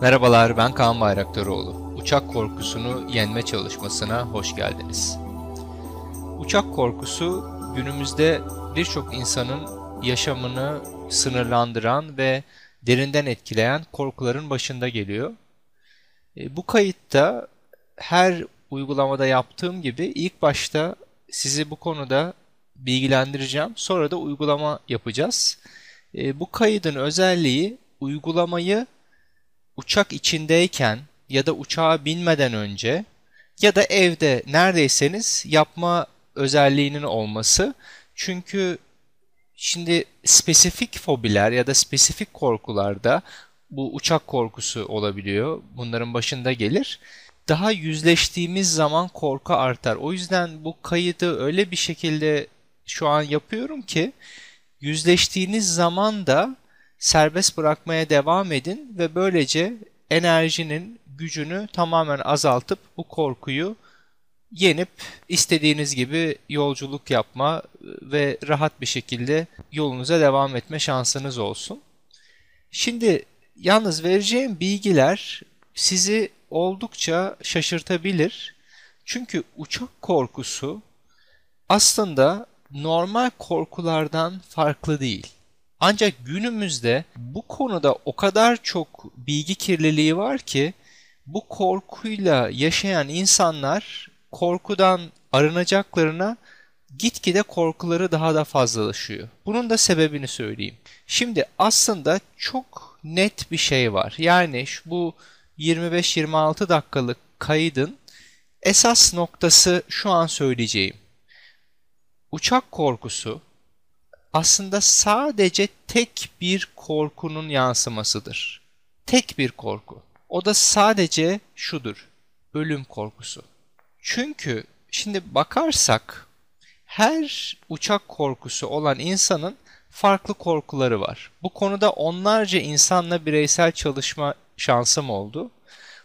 Merhabalar ben Kaan Bayraktaroğlu. Uçak korkusunu yenme çalışmasına hoş geldiniz. Uçak korkusu günümüzde birçok insanın yaşamını sınırlandıran ve derinden etkileyen korkuların başında geliyor. E, bu kayıtta her uygulamada yaptığım gibi ilk başta sizi bu konuda bilgilendireceğim. Sonra da uygulama yapacağız. E, bu kaydın özelliği uygulamayı uçak içindeyken ya da uçağa binmeden önce ya da evde neredeyseniz yapma özelliğinin olması. Çünkü şimdi spesifik fobiler ya da spesifik korkularda bu uçak korkusu olabiliyor. Bunların başında gelir. Daha yüzleştiğimiz zaman korku artar. O yüzden bu kaydı öyle bir şekilde şu an yapıyorum ki yüzleştiğiniz zaman da serbest bırakmaya devam edin ve böylece enerjinin gücünü tamamen azaltıp bu korkuyu yenip istediğiniz gibi yolculuk yapma ve rahat bir şekilde yolunuza devam etme şansınız olsun. Şimdi yalnız vereceğim bilgiler sizi oldukça şaşırtabilir. Çünkü uçak korkusu aslında normal korkulardan farklı değil. Ancak günümüzde bu konuda o kadar çok bilgi kirliliği var ki bu korkuyla yaşayan insanlar korkudan arınacaklarına gitgide korkuları daha da fazlalaşıyor. Bunun da sebebini söyleyeyim. Şimdi aslında çok net bir şey var. Yani şu bu 25-26 dakikalık kaydın esas noktası şu an söyleyeceğim. Uçak korkusu aslında sadece tek bir korkunun yansımasıdır. Tek bir korku. O da sadece şudur. Ölüm korkusu. Çünkü şimdi bakarsak her uçak korkusu olan insanın farklı korkuları var. Bu konuda onlarca insanla bireysel çalışma şansım oldu.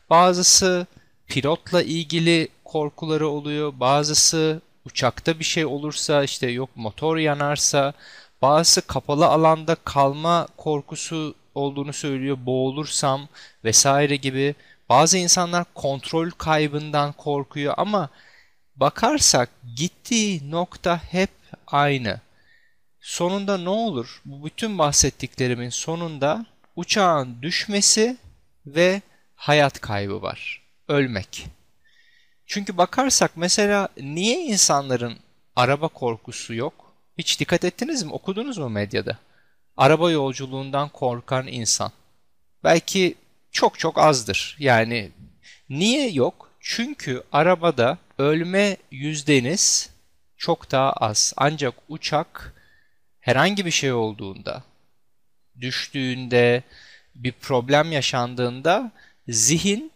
Bazısı pilotla ilgili korkuları oluyor, bazısı uçakta bir şey olursa işte yok motor yanarsa bazısı kapalı alanda kalma korkusu olduğunu söylüyor boğulursam vesaire gibi bazı insanlar kontrol kaybından korkuyor ama bakarsak gittiği nokta hep aynı. Sonunda ne olur? Bu bütün bahsettiklerimin sonunda uçağın düşmesi ve hayat kaybı var. Ölmek. Çünkü bakarsak mesela niye insanların araba korkusu yok? Hiç dikkat ettiniz mi? Okudunuz mu medyada? Araba yolculuğundan korkan insan. Belki çok çok azdır. Yani niye yok? Çünkü arabada ölme yüzdeniz çok daha az. Ancak uçak herhangi bir şey olduğunda, düştüğünde, bir problem yaşandığında zihin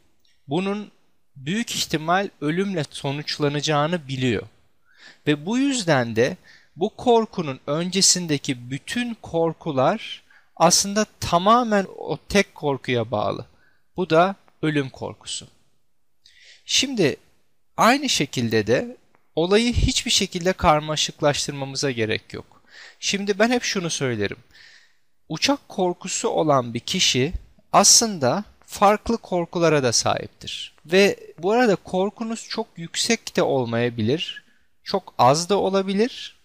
bunun büyük ihtimal ölümle sonuçlanacağını biliyor. Ve bu yüzden de bu korkunun öncesindeki bütün korkular aslında tamamen o tek korkuya bağlı. Bu da ölüm korkusu. Şimdi aynı şekilde de olayı hiçbir şekilde karmaşıklaştırmamıza gerek yok. Şimdi ben hep şunu söylerim. Uçak korkusu olan bir kişi aslında farklı korkulara da sahiptir. Ve bu arada korkunuz çok yüksek de olmayabilir, çok az da olabilir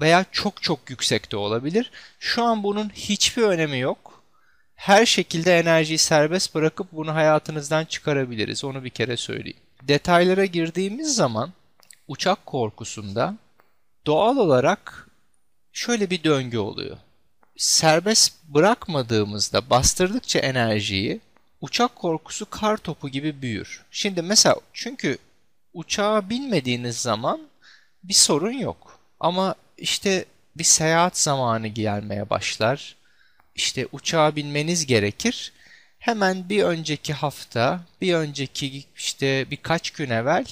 veya çok çok yüksek de olabilir. Şu an bunun hiçbir önemi yok. Her şekilde enerjiyi serbest bırakıp bunu hayatınızdan çıkarabiliriz. Onu bir kere söyleyeyim. Detaylara girdiğimiz zaman uçak korkusunda doğal olarak şöyle bir döngü oluyor. Serbest bırakmadığımızda bastırdıkça enerjiyi uçak korkusu kar topu gibi büyür. Şimdi mesela çünkü uçağa binmediğiniz zaman bir sorun yok. Ama işte bir seyahat zamanı gelmeye başlar. İşte uçağa binmeniz gerekir. Hemen bir önceki hafta, bir önceki işte birkaç gün evvel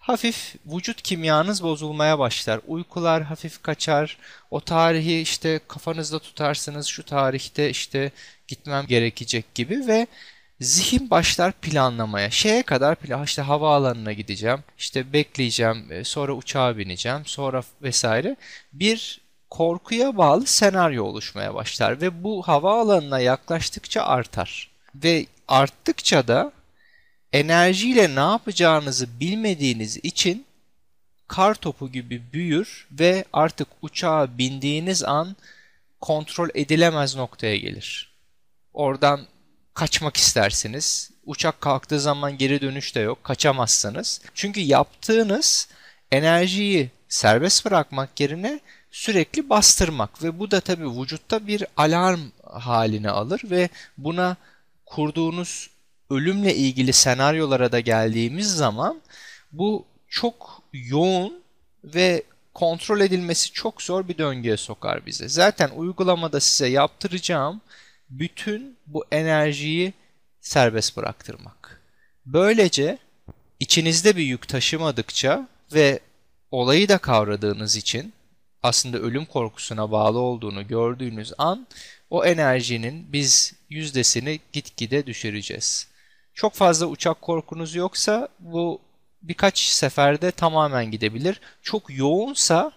hafif vücut kimyanız bozulmaya başlar. Uykular hafif kaçar. O tarihi işte kafanızda tutarsınız. Şu tarihte işte gitmem gerekecek gibi ve zihin başlar planlamaya. Şeye kadar plan işte havaalanına gideceğim, işte bekleyeceğim, e, sonra uçağa bineceğim, sonra vesaire. Bir korkuya bağlı senaryo oluşmaya başlar ve bu havaalanına yaklaştıkça artar. ve arttıkça da enerjiyle ne yapacağınızı bilmediğiniz için kar topu gibi büyür ve artık uçağa bindiğiniz an kontrol edilemez noktaya gelir. Oradan kaçmak istersiniz. Uçak kalktığı zaman geri dönüş de yok. Kaçamazsınız. Çünkü yaptığınız enerjiyi serbest bırakmak yerine sürekli bastırmak ve bu da tabii vücutta bir alarm haline alır ve buna kurduğunuz ölümle ilgili senaryolara da geldiğimiz zaman bu çok yoğun ve kontrol edilmesi çok zor bir döngüye sokar bizi. Zaten uygulamada size yaptıracağım bütün bu enerjiyi serbest bıraktırmak. Böylece içinizde bir yük taşımadıkça ve olayı da kavradığınız için aslında ölüm korkusuna bağlı olduğunu gördüğünüz an o enerjinin biz yüzdesini gitgide düşüreceğiz. Çok fazla uçak korkunuz yoksa bu birkaç seferde tamamen gidebilir. Çok yoğunsa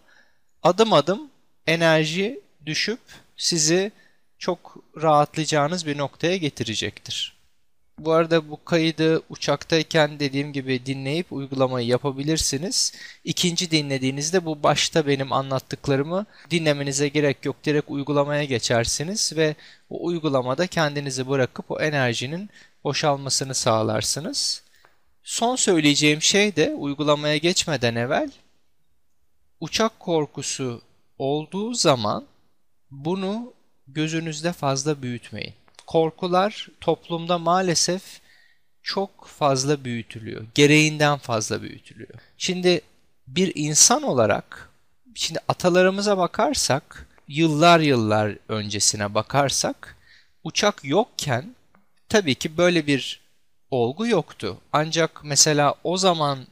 adım adım enerji düşüp sizi çok rahatlayacağınız bir noktaya getirecektir. Bu arada bu kaydı uçaktayken dediğim gibi dinleyip uygulamayı yapabilirsiniz. İkinci dinlediğinizde bu başta benim anlattıklarımı dinlemenize gerek yok. Direkt uygulamaya geçersiniz ve o uygulamada kendinizi bırakıp o enerjinin boşalmasını sağlarsınız. Son söyleyeceğim şey de uygulamaya geçmeden evvel uçak korkusu olduğu zaman bunu gözünüzde fazla büyütmeyin. Korkular toplumda maalesef çok fazla büyütülüyor. Gereğinden fazla büyütülüyor. Şimdi bir insan olarak şimdi atalarımıza bakarsak yıllar yıllar öncesine bakarsak uçak yokken tabii ki böyle bir olgu yoktu. Ancak mesela o zaman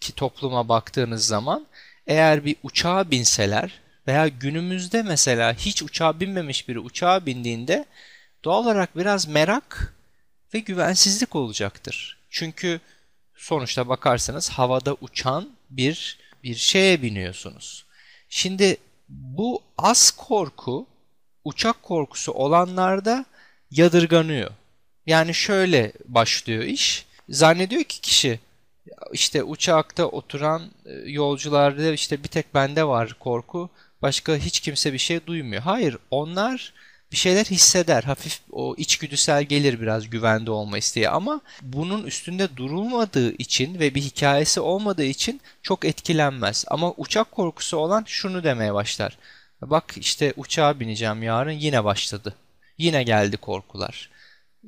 ki topluma baktığınız zaman eğer bir uçağa binseler veya günümüzde mesela hiç uçağa binmemiş biri uçağa bindiğinde doğal olarak biraz merak ve güvensizlik olacaktır. Çünkü sonuçta bakarsanız havada uçan bir bir şeye biniyorsunuz. Şimdi bu az korku uçak korkusu olanlarda yadırganıyor. Yani şöyle başlıyor iş. Zannediyor ki kişi işte uçakta oturan e, yolcularda işte bir tek bende var korku. Başka hiç kimse bir şey duymuyor. Hayır onlar bir şeyler hisseder. Hafif o içgüdüsel gelir biraz güvende olma isteği ama bunun üstünde durulmadığı için ve bir hikayesi olmadığı için çok etkilenmez. Ama uçak korkusu olan şunu demeye başlar. Bak işte uçağa bineceğim yarın yine başladı. Yine geldi korkular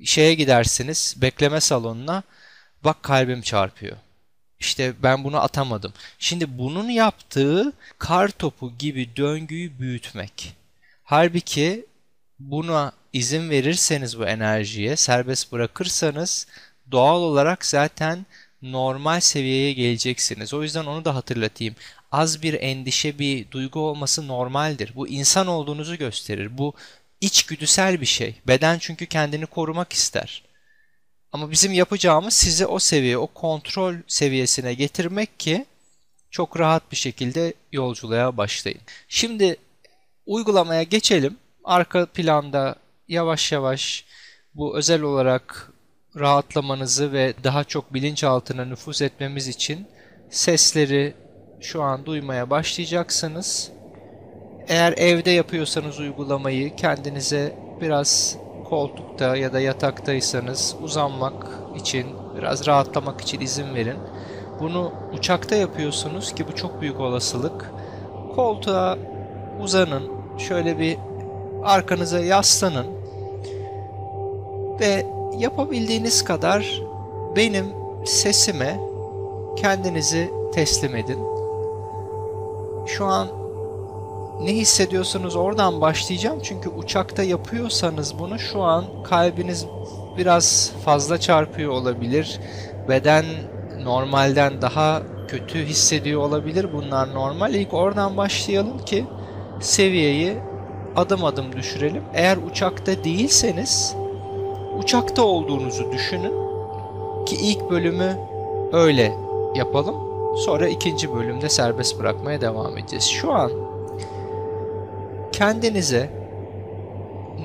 şeye gidersiniz bekleme salonuna bak kalbim çarpıyor. İşte ben bunu atamadım. Şimdi bunun yaptığı kar topu gibi döngüyü büyütmek. Halbuki buna izin verirseniz bu enerjiye, serbest bırakırsanız doğal olarak zaten normal seviyeye geleceksiniz. O yüzden onu da hatırlatayım. Az bir endişe, bir duygu olması normaldir. Bu insan olduğunuzu gösterir. Bu içgüdüsel bir şey. Beden çünkü kendini korumak ister. Ama bizim yapacağımız sizi o seviye, o kontrol seviyesine getirmek ki çok rahat bir şekilde yolculuğa başlayın. Şimdi uygulamaya geçelim. Arka planda yavaş yavaş bu özel olarak rahatlamanızı ve daha çok bilinçaltına nüfuz etmemiz için sesleri şu an duymaya başlayacaksınız. Eğer evde yapıyorsanız uygulamayı kendinize biraz koltukta ya da yataktaysanız uzanmak için, biraz rahatlamak için izin verin. Bunu uçakta yapıyorsunuz ki bu çok büyük olasılık. Koltuğa uzanın, şöyle bir arkanıza yaslanın ve yapabildiğiniz kadar benim sesime kendinizi teslim edin. Şu an ne hissediyorsunuz oradan başlayacağım. Çünkü uçakta yapıyorsanız bunu şu an kalbiniz biraz fazla çarpıyor olabilir. Beden normalden daha kötü hissediyor olabilir. Bunlar normal. İlk oradan başlayalım ki seviyeyi adım adım düşürelim. Eğer uçakta değilseniz uçakta olduğunuzu düşünün ki ilk bölümü öyle yapalım. Sonra ikinci bölümde serbest bırakmaya devam edeceğiz. Şu an kendinize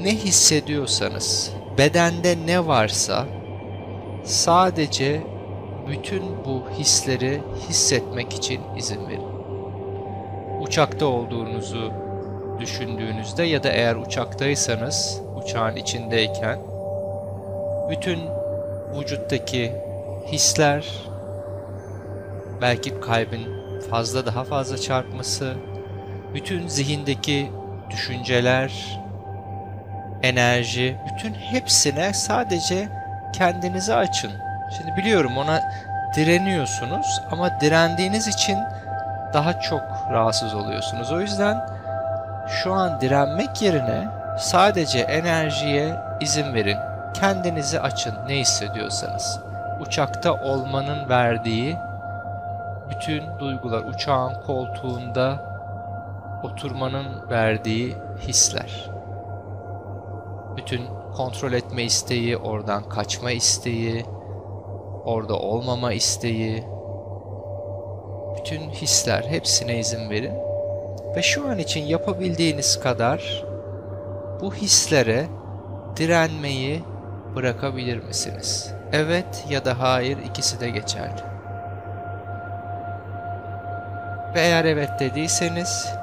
ne hissediyorsanız, bedende ne varsa sadece bütün bu hisleri hissetmek için izin verin. Uçakta olduğunuzu düşündüğünüzde ya da eğer uçaktaysanız uçağın içindeyken bütün vücuttaki hisler belki kalbin fazla daha fazla çarpması bütün zihindeki düşünceler enerji bütün hepsine sadece kendinizi açın. Şimdi biliyorum ona direniyorsunuz ama direndiğiniz için daha çok rahatsız oluyorsunuz. O yüzden şu an direnmek yerine sadece enerjiye izin verin. Kendinizi açın ne hissediyorsanız. Uçakta olmanın verdiği bütün duygular, uçağın koltuğunda oturmanın verdiği hisler. Bütün kontrol etme isteği, oradan kaçma isteği, orada olmama isteği, bütün hisler hepsine izin verin ve şu an için yapabildiğiniz kadar bu hislere direnmeyi bırakabilir misiniz? Evet ya da hayır ikisi de geçerli. Ve eğer evet dediyseniz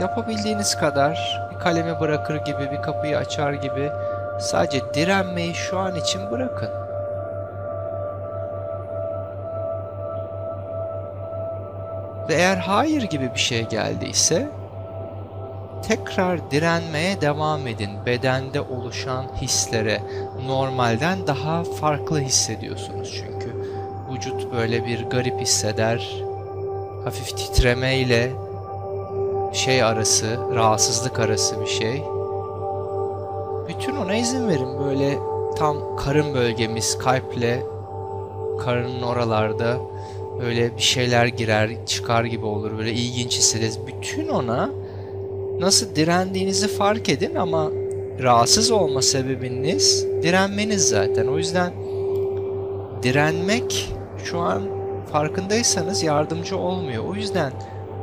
yapabildiğiniz kadar bir kalemi bırakır gibi bir kapıyı açar gibi sadece direnmeyi şu an için bırakın. Ve eğer hayır gibi bir şey geldiyse tekrar direnmeye devam edin. Bedende oluşan hislere normalden daha farklı hissediyorsunuz çünkü. Vücut böyle bir garip hisseder. Hafif titreme ile şey arası, rahatsızlık arası bir şey. Bütün ona izin verin. Böyle tam karın bölgemiz kalple karının oralarda böyle bir şeyler girer çıkar gibi olur. Böyle ilginç hissederiz. Bütün ona nasıl direndiğinizi fark edin ama rahatsız olma sebebiniz direnmeniz zaten. O yüzden direnmek şu an farkındaysanız yardımcı olmuyor. O yüzden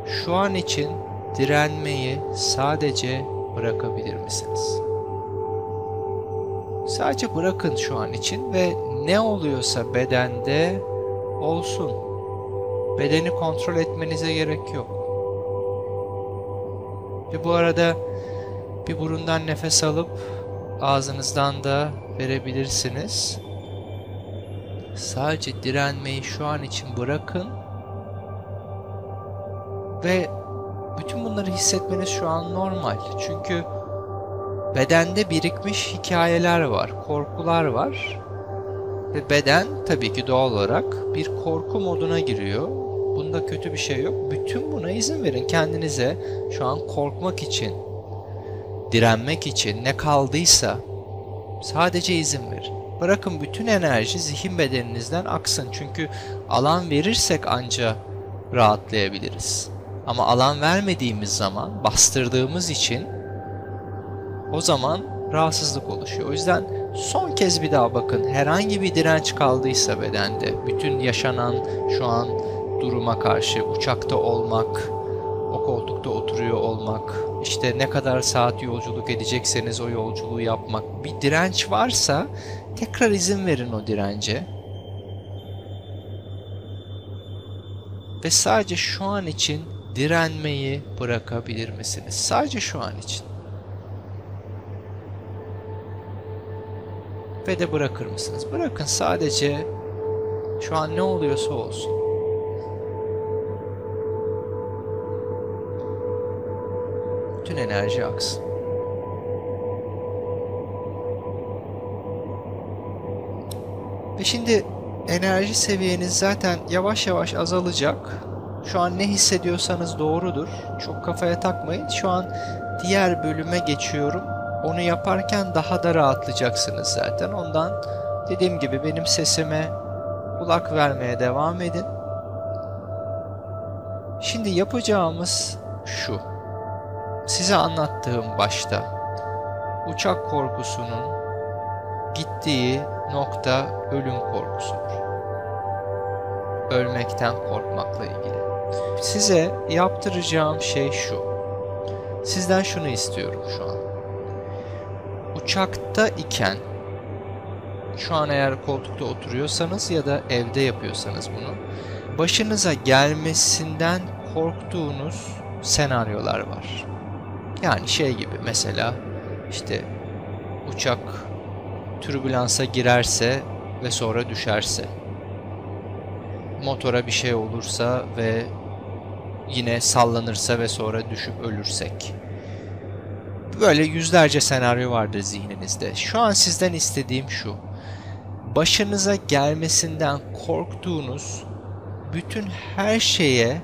şu an için direnmeyi sadece bırakabilir misiniz? Sadece bırakın şu an için ve ne oluyorsa bedende olsun. Bedeni kontrol etmenize gerek yok. Ve bu arada bir burundan nefes alıp ağzınızdan da verebilirsiniz. Sadece direnmeyi şu an için bırakın. Ve bütün bunları hissetmeniz şu an normal. Çünkü bedende birikmiş hikayeler var, korkular var. Ve beden tabii ki doğal olarak bir korku moduna giriyor. Bunda kötü bir şey yok. Bütün buna izin verin kendinize. Şu an korkmak için, direnmek için ne kaldıysa sadece izin verin. Bırakın bütün enerji zihin bedeninizden aksın. Çünkü alan verirsek anca rahatlayabiliriz. Ama alan vermediğimiz zaman, bastırdığımız için o zaman rahatsızlık oluşuyor. O yüzden son kez bir daha bakın. Herhangi bir direnç kaldıysa bedende, bütün yaşanan şu an duruma karşı uçakta olmak, o koltukta oturuyor olmak, işte ne kadar saat yolculuk edecekseniz o yolculuğu yapmak, bir direnç varsa tekrar izin verin o dirence. Ve sadece şu an için direnmeyi bırakabilir misiniz? Sadece şu an için. Ve de bırakır mısınız? Bırakın sadece şu an ne oluyorsa olsun. Bütün enerji aksın. Ve şimdi enerji seviyeniz zaten yavaş yavaş azalacak. Şu an ne hissediyorsanız doğrudur. Çok kafaya takmayın. Şu an diğer bölüme geçiyorum. Onu yaparken daha da rahatlayacaksınız zaten. Ondan dediğim gibi benim sesime kulak vermeye devam edin. Şimdi yapacağımız şu. Size anlattığım başta uçak korkusunun gittiği nokta ölüm korkusudur. Ölmekten korkmakla ilgili. Size yaptıracağım şey şu. Sizden şunu istiyorum şu an. uçakta iken şu an eğer koltukta oturuyorsanız ya da evde yapıyorsanız bunu başınıza gelmesinden korktuğunuz senaryolar var. Yani şey gibi mesela işte uçak türbülansa girerse ve sonra düşerse motora bir şey olursa ve yine sallanırsa ve sonra düşüp ölürsek. Böyle yüzlerce senaryo vardır zihninizde. Şu an sizden istediğim şu. Başınıza gelmesinden korktuğunuz bütün her şeye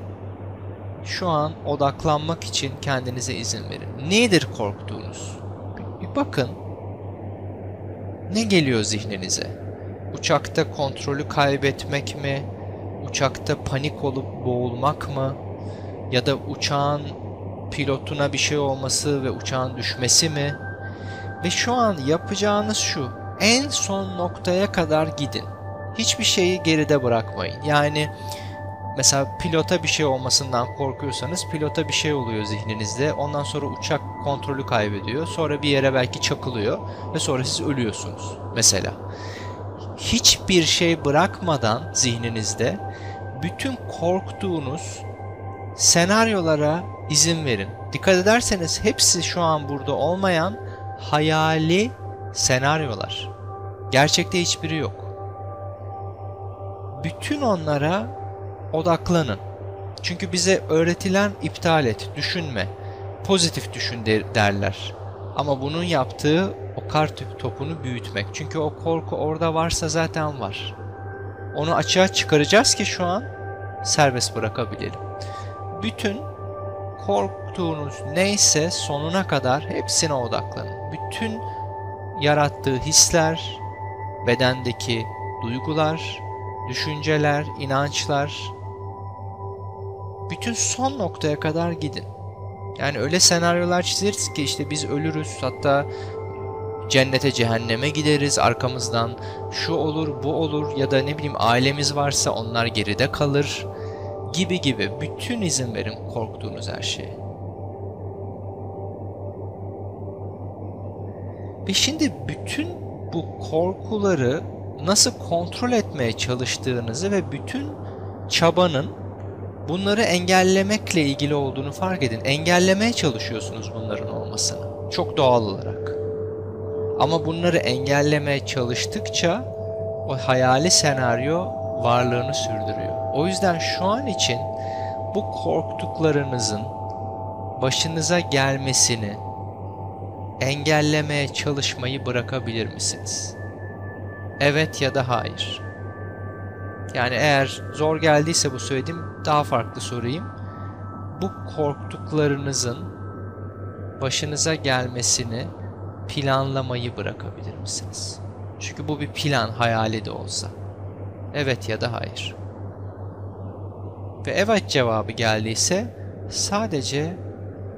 şu an odaklanmak için kendinize izin verin. Nedir korktuğunuz? Bir bakın. Ne geliyor zihninize? Uçakta kontrolü kaybetmek mi? Uçakta panik olup boğulmak mı? Ya da uçağın pilotuna bir şey olması ve uçağın düşmesi mi? Ve şu an yapacağınız şu. En son noktaya kadar gidin. Hiçbir şeyi geride bırakmayın. Yani mesela pilota bir şey olmasından korkuyorsanız pilota bir şey oluyor zihninizde. Ondan sonra uçak kontrolü kaybediyor. Sonra bir yere belki çakılıyor ve sonra siz ölüyorsunuz mesela. Hiçbir şey bırakmadan zihninizde bütün korktuğunuz senaryolara izin verin. Dikkat ederseniz hepsi şu an burada olmayan hayali senaryolar. Gerçekte hiçbiri yok. Bütün onlara odaklanın. Çünkü bize öğretilen iptal et, düşünme, pozitif düşün derler. Ama bunun yaptığı o kar topunu büyütmek. Çünkü o korku orada varsa zaten var. Onu açığa çıkaracağız ki şu an serbest bırakabilelim. Bütün korktuğunuz neyse sonuna kadar hepsine odaklanın. Bütün yarattığı hisler, bedendeki duygular, düşünceler, inançlar bütün son noktaya kadar gidin. Yani öyle senaryolar çizeriz ki işte biz ölürüz hatta cennete cehenneme gideriz arkamızdan şu olur bu olur ya da ne bileyim ailemiz varsa onlar geride kalır gibi gibi bütün izin verin korktuğunuz her şeye. Ve şimdi bütün bu korkuları nasıl kontrol etmeye çalıştığınızı ve bütün çabanın bunları engellemekle ilgili olduğunu fark edin. Engellemeye çalışıyorsunuz bunların olmasını. Çok doğal olarak. Ama bunları engellemeye çalıştıkça o hayali senaryo varlığını sürdürüyor. O yüzden şu an için bu korktuklarınızın başınıza gelmesini engellemeye çalışmayı bırakabilir misiniz? Evet ya da hayır. Yani eğer zor geldiyse bu söylediğim daha farklı sorayım. Bu korktuklarınızın başınıza gelmesini planlamayı bırakabilir misiniz? Çünkü bu bir plan hayali de olsa. Evet ya da hayır. Ve evet cevabı geldiyse sadece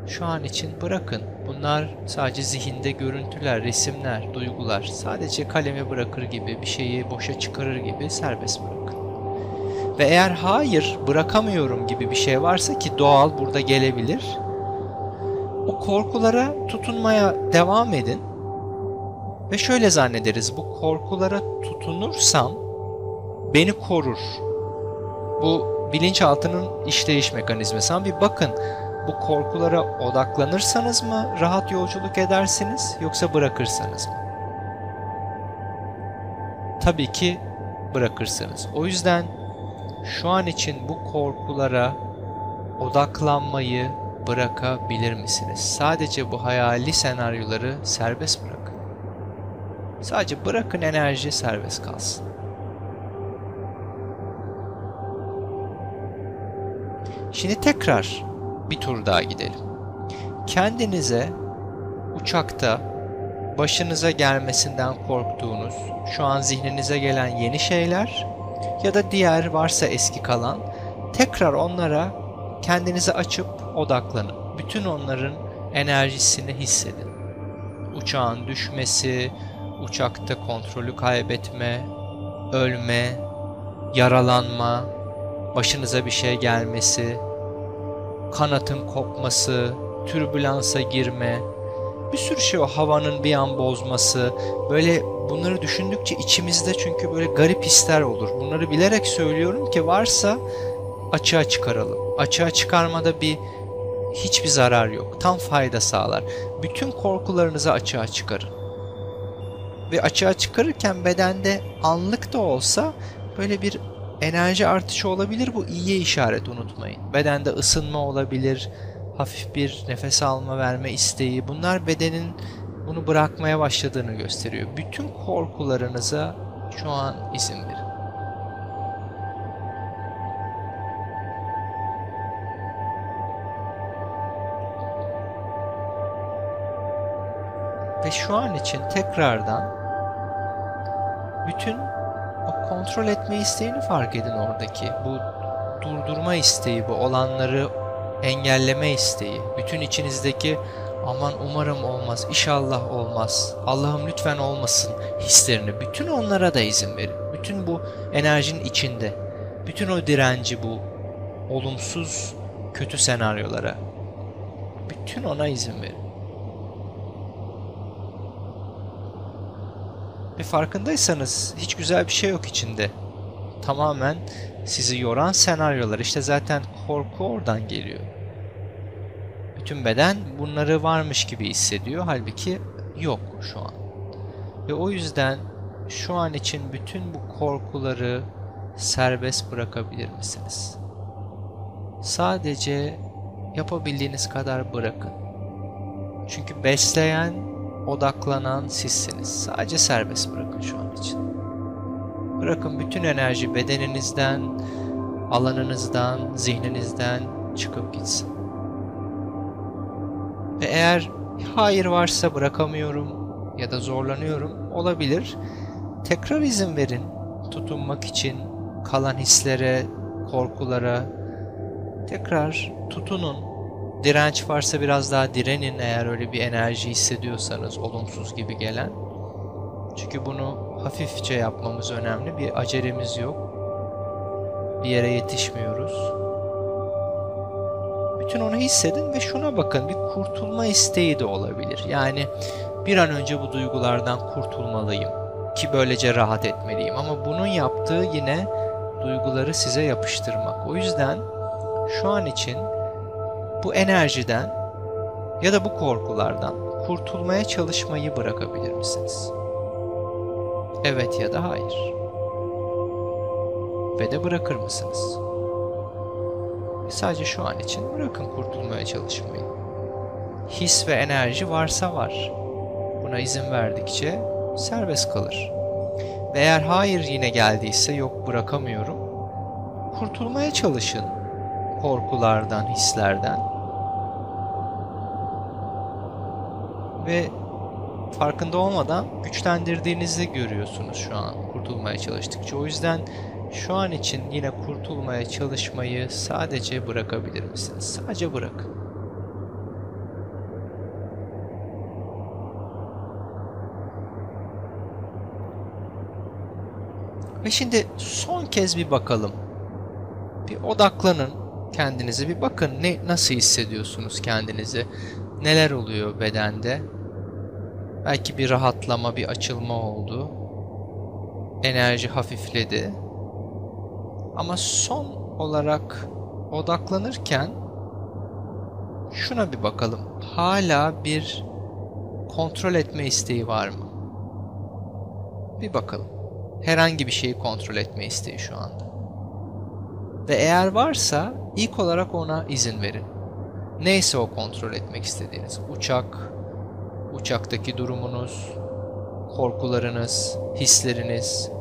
şu an için bırakın. Bunlar sadece zihinde görüntüler, resimler, duygular. Sadece kalemi bırakır gibi, bir şeyi boşa çıkarır gibi serbest bırakın. Ve eğer hayır, bırakamıyorum gibi bir şey varsa ki doğal burada gelebilir. O korkulara tutunmaya devam edin. Ve şöyle zannederiz, bu korkulara tutunursam beni korur. Bu bilinçaltının işleyiş mekanizması. Ama bir bakın bu korkulara odaklanırsanız mı rahat yolculuk edersiniz yoksa bırakırsanız mı? Tabii ki bırakırsanız. O yüzden şu an için bu korkulara odaklanmayı bırakabilir misiniz? Sadece bu hayali senaryoları serbest bırakın. Sadece bırakın enerji serbest kalsın. Şimdi tekrar bir tur daha gidelim. Kendinize uçakta başınıza gelmesinden korktuğunuz, şu an zihninize gelen yeni şeyler ya da diğer varsa eski kalan tekrar onlara kendinizi açıp odaklanın. Bütün onların enerjisini hissedin. Uçağın düşmesi, uçakta kontrolü kaybetme, ölme, yaralanma, başınıza bir şey gelmesi, kanatın kopması, türbülansa girme, bir sürü şey o havanın bir an bozması. Böyle bunları düşündükçe içimizde çünkü böyle garip hisler olur. Bunları bilerek söylüyorum ki varsa açığa çıkaralım. Açığa çıkarmada bir hiçbir zarar yok. Tam fayda sağlar. Bütün korkularınızı açığa çıkarın. Ve açığa çıkarırken bedende anlık da olsa böyle bir enerji artışı olabilir. Bu iyiye işaret unutmayın. Bedende ısınma olabilir, hafif bir nefes alma verme isteği. Bunlar bedenin bunu bırakmaya başladığını gösteriyor. Bütün korkularınıza şu an izin verin. Ve şu an için tekrardan bütün o kontrol etme isteğini fark edin oradaki. Bu durdurma isteği, bu olanları engelleme isteği. Bütün içinizdeki aman umarım olmaz, inşallah olmaz, Allah'ım lütfen olmasın hislerini. Bütün onlara da izin verin. Bütün bu enerjinin içinde. Bütün o direnci bu olumsuz kötü senaryolara. Bütün ona izin verin. Ve farkındaysanız hiç güzel bir şey yok içinde. Tamamen sizi yoran senaryolar. İşte zaten korku oradan geliyor. Bütün beden bunları varmış gibi hissediyor. Halbuki yok şu an. Ve o yüzden şu an için bütün bu korkuları serbest bırakabilir misiniz? Sadece yapabildiğiniz kadar bırakın. Çünkü besleyen odaklanan sizsiniz. Sadece serbest bırakın şu an için. Bırakın bütün enerji bedeninizden, alanınızdan, zihninizden çıkıp gitsin. Ve eğer hayır varsa bırakamıyorum ya da zorlanıyorum olabilir. Tekrar izin verin tutunmak için kalan hislere, korkulara tekrar tutunun direnç varsa biraz daha direnin eğer öyle bir enerji hissediyorsanız olumsuz gibi gelen. Çünkü bunu hafifçe yapmamız önemli. Bir acelemiz yok. Bir yere yetişmiyoruz. Bütün onu hissedin ve şuna bakın. Bir kurtulma isteği de olabilir. Yani bir an önce bu duygulardan kurtulmalıyım ki böylece rahat etmeliyim. Ama bunun yaptığı yine duyguları size yapıştırmak. O yüzden şu an için bu enerjiden ya da bu korkulardan kurtulmaya çalışmayı bırakabilir misiniz? Evet ya da hayır. Ve de bırakır mısınız? Sadece şu an için bırakın kurtulmaya çalışmayı. His ve enerji varsa var. Buna izin verdikçe serbest kalır. Ve eğer hayır yine geldiyse yok bırakamıyorum. Kurtulmaya çalışın korkulardan, hislerden. ve farkında olmadan güçlendirdiğinizi görüyorsunuz şu an kurtulmaya çalıştıkça. O yüzden şu an için yine kurtulmaya çalışmayı sadece bırakabilir misiniz? Sadece bırak. Ve şimdi son kez bir bakalım. Bir odaklanın kendinize bir bakın ne nasıl hissediyorsunuz kendinizi neler oluyor bedende? Belki bir rahatlama, bir açılma oldu. Enerji hafifledi. Ama son olarak odaklanırken şuna bir bakalım. Hala bir kontrol etme isteği var mı? Bir bakalım. Herhangi bir şeyi kontrol etme isteği şu anda. Ve eğer varsa ilk olarak ona izin verin. Neyse o kontrol etmek istediğiniz uçak, uçaktaki durumunuz, korkularınız, hisleriniz.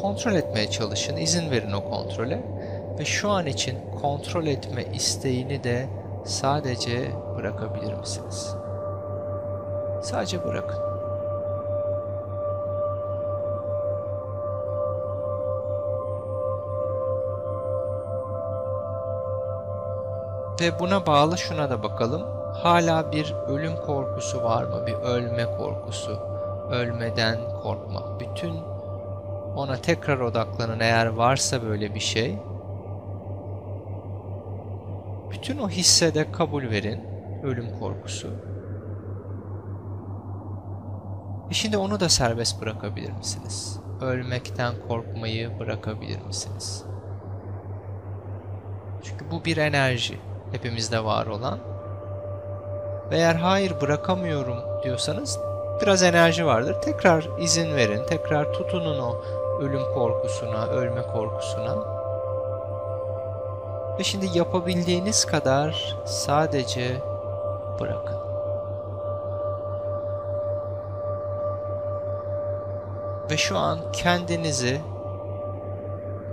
Kontrol etmeye çalışın, izin verin o kontrole ve şu an için kontrol etme isteğini de sadece bırakabilir misiniz? Sadece bırakın. Ve buna bağlı şuna da bakalım. Hala bir ölüm korkusu var mı? Bir ölme korkusu. Ölmeden korkma. Bütün ona tekrar odaklanın eğer varsa böyle bir şey. Bütün o hissede kabul verin ölüm korkusu. E şimdi onu da serbest bırakabilir misiniz? Ölmekten korkmayı bırakabilir misiniz? Çünkü bu bir enerji hepimizde var olan. Ve eğer hayır bırakamıyorum diyorsanız biraz enerji vardır. Tekrar izin verin. Tekrar tutunun o ölüm korkusuna, ölme korkusuna. Ve şimdi yapabildiğiniz kadar sadece bırakın. Ve şu an kendinizi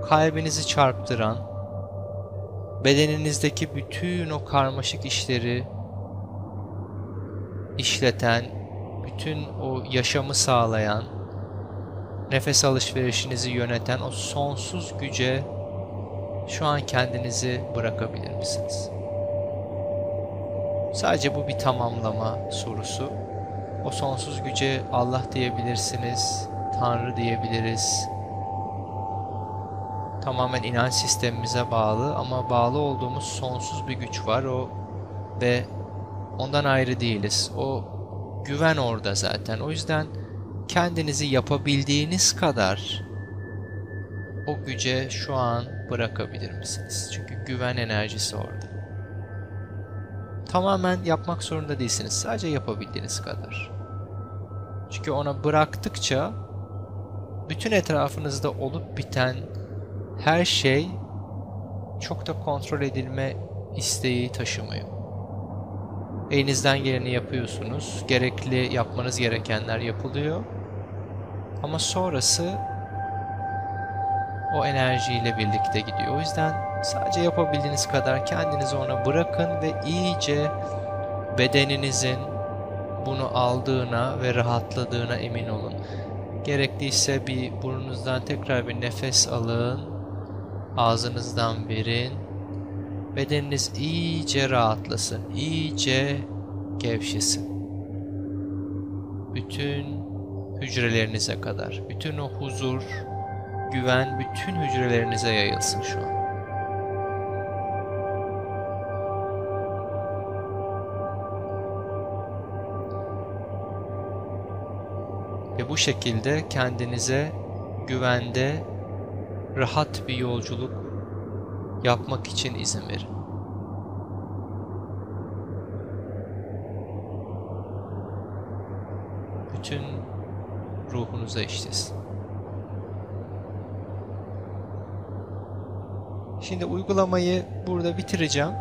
kalbinizi çarptıran, bedeninizdeki bütün o karmaşık işleri işleten, bütün o yaşamı sağlayan, nefes alışverişinizi yöneten o sonsuz güce şu an kendinizi bırakabilir misiniz? Sadece bu bir tamamlama sorusu. O sonsuz güce Allah diyebilirsiniz, Tanrı diyebiliriz. Tamamen inanç sistemimize bağlı ama bağlı olduğumuz sonsuz bir güç var o ve ondan ayrı değiliz. O güven orada zaten. O yüzden kendinizi yapabildiğiniz kadar o güce şu an bırakabilir misiniz? Çünkü güven enerjisi orada. Tamamen yapmak zorunda değilsiniz. Sadece yapabildiğiniz kadar. Çünkü ona bıraktıkça bütün etrafınızda olup biten her şey çok da kontrol edilme isteği taşımıyor. Elinizden geleni yapıyorsunuz. Gerekli yapmanız gerekenler yapılıyor. Ama sonrası o enerjiyle birlikte gidiyor. O yüzden sadece yapabildiğiniz kadar kendinizi ona bırakın ve iyice bedeninizin bunu aldığına ve rahatladığına emin olun. Gerekliyse bir burnunuzdan tekrar bir nefes alın. Ağzınızdan verin. Bedeniniz iyice rahatlasın. iyice gevşesin. Bütün hücrelerinize kadar. Bütün o huzur, güven bütün hücrelerinize yayılsın şu an. Ve bu şekilde kendinize güvende rahat bir yolculuk yapmak için izin verin. Bütün ruhunuza işlesin. Şimdi uygulamayı burada bitireceğim.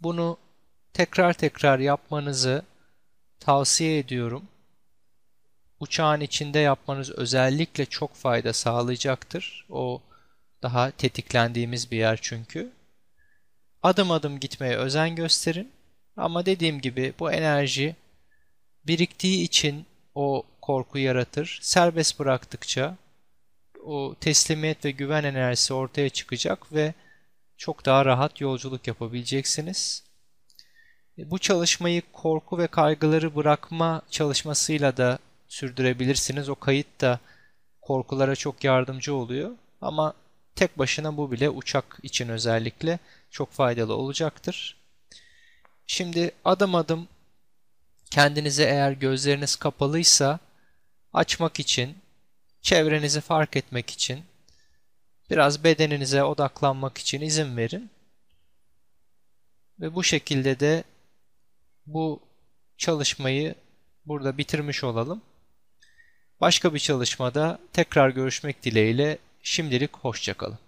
Bunu tekrar tekrar yapmanızı tavsiye ediyorum. Uçağın içinde yapmanız özellikle çok fayda sağlayacaktır. O daha tetiklendiğimiz bir yer çünkü. Adım adım gitmeye özen gösterin. Ama dediğim gibi bu enerji biriktiği için o korku yaratır. Serbest bıraktıkça o teslimiyet ve güven enerjisi ortaya çıkacak ve çok daha rahat yolculuk yapabileceksiniz. Bu çalışmayı korku ve kaygıları bırakma çalışmasıyla da sürdürebilirsiniz. O kayıt da korkulara çok yardımcı oluyor. Ama tek başına bu bile uçak için özellikle çok faydalı olacaktır. Şimdi adım adım kendinize eğer gözleriniz kapalıysa açmak için çevrenizi fark etmek için, biraz bedeninize odaklanmak için izin verin. Ve bu şekilde de bu çalışmayı burada bitirmiş olalım. Başka bir çalışmada tekrar görüşmek dileğiyle şimdilik hoşçakalın.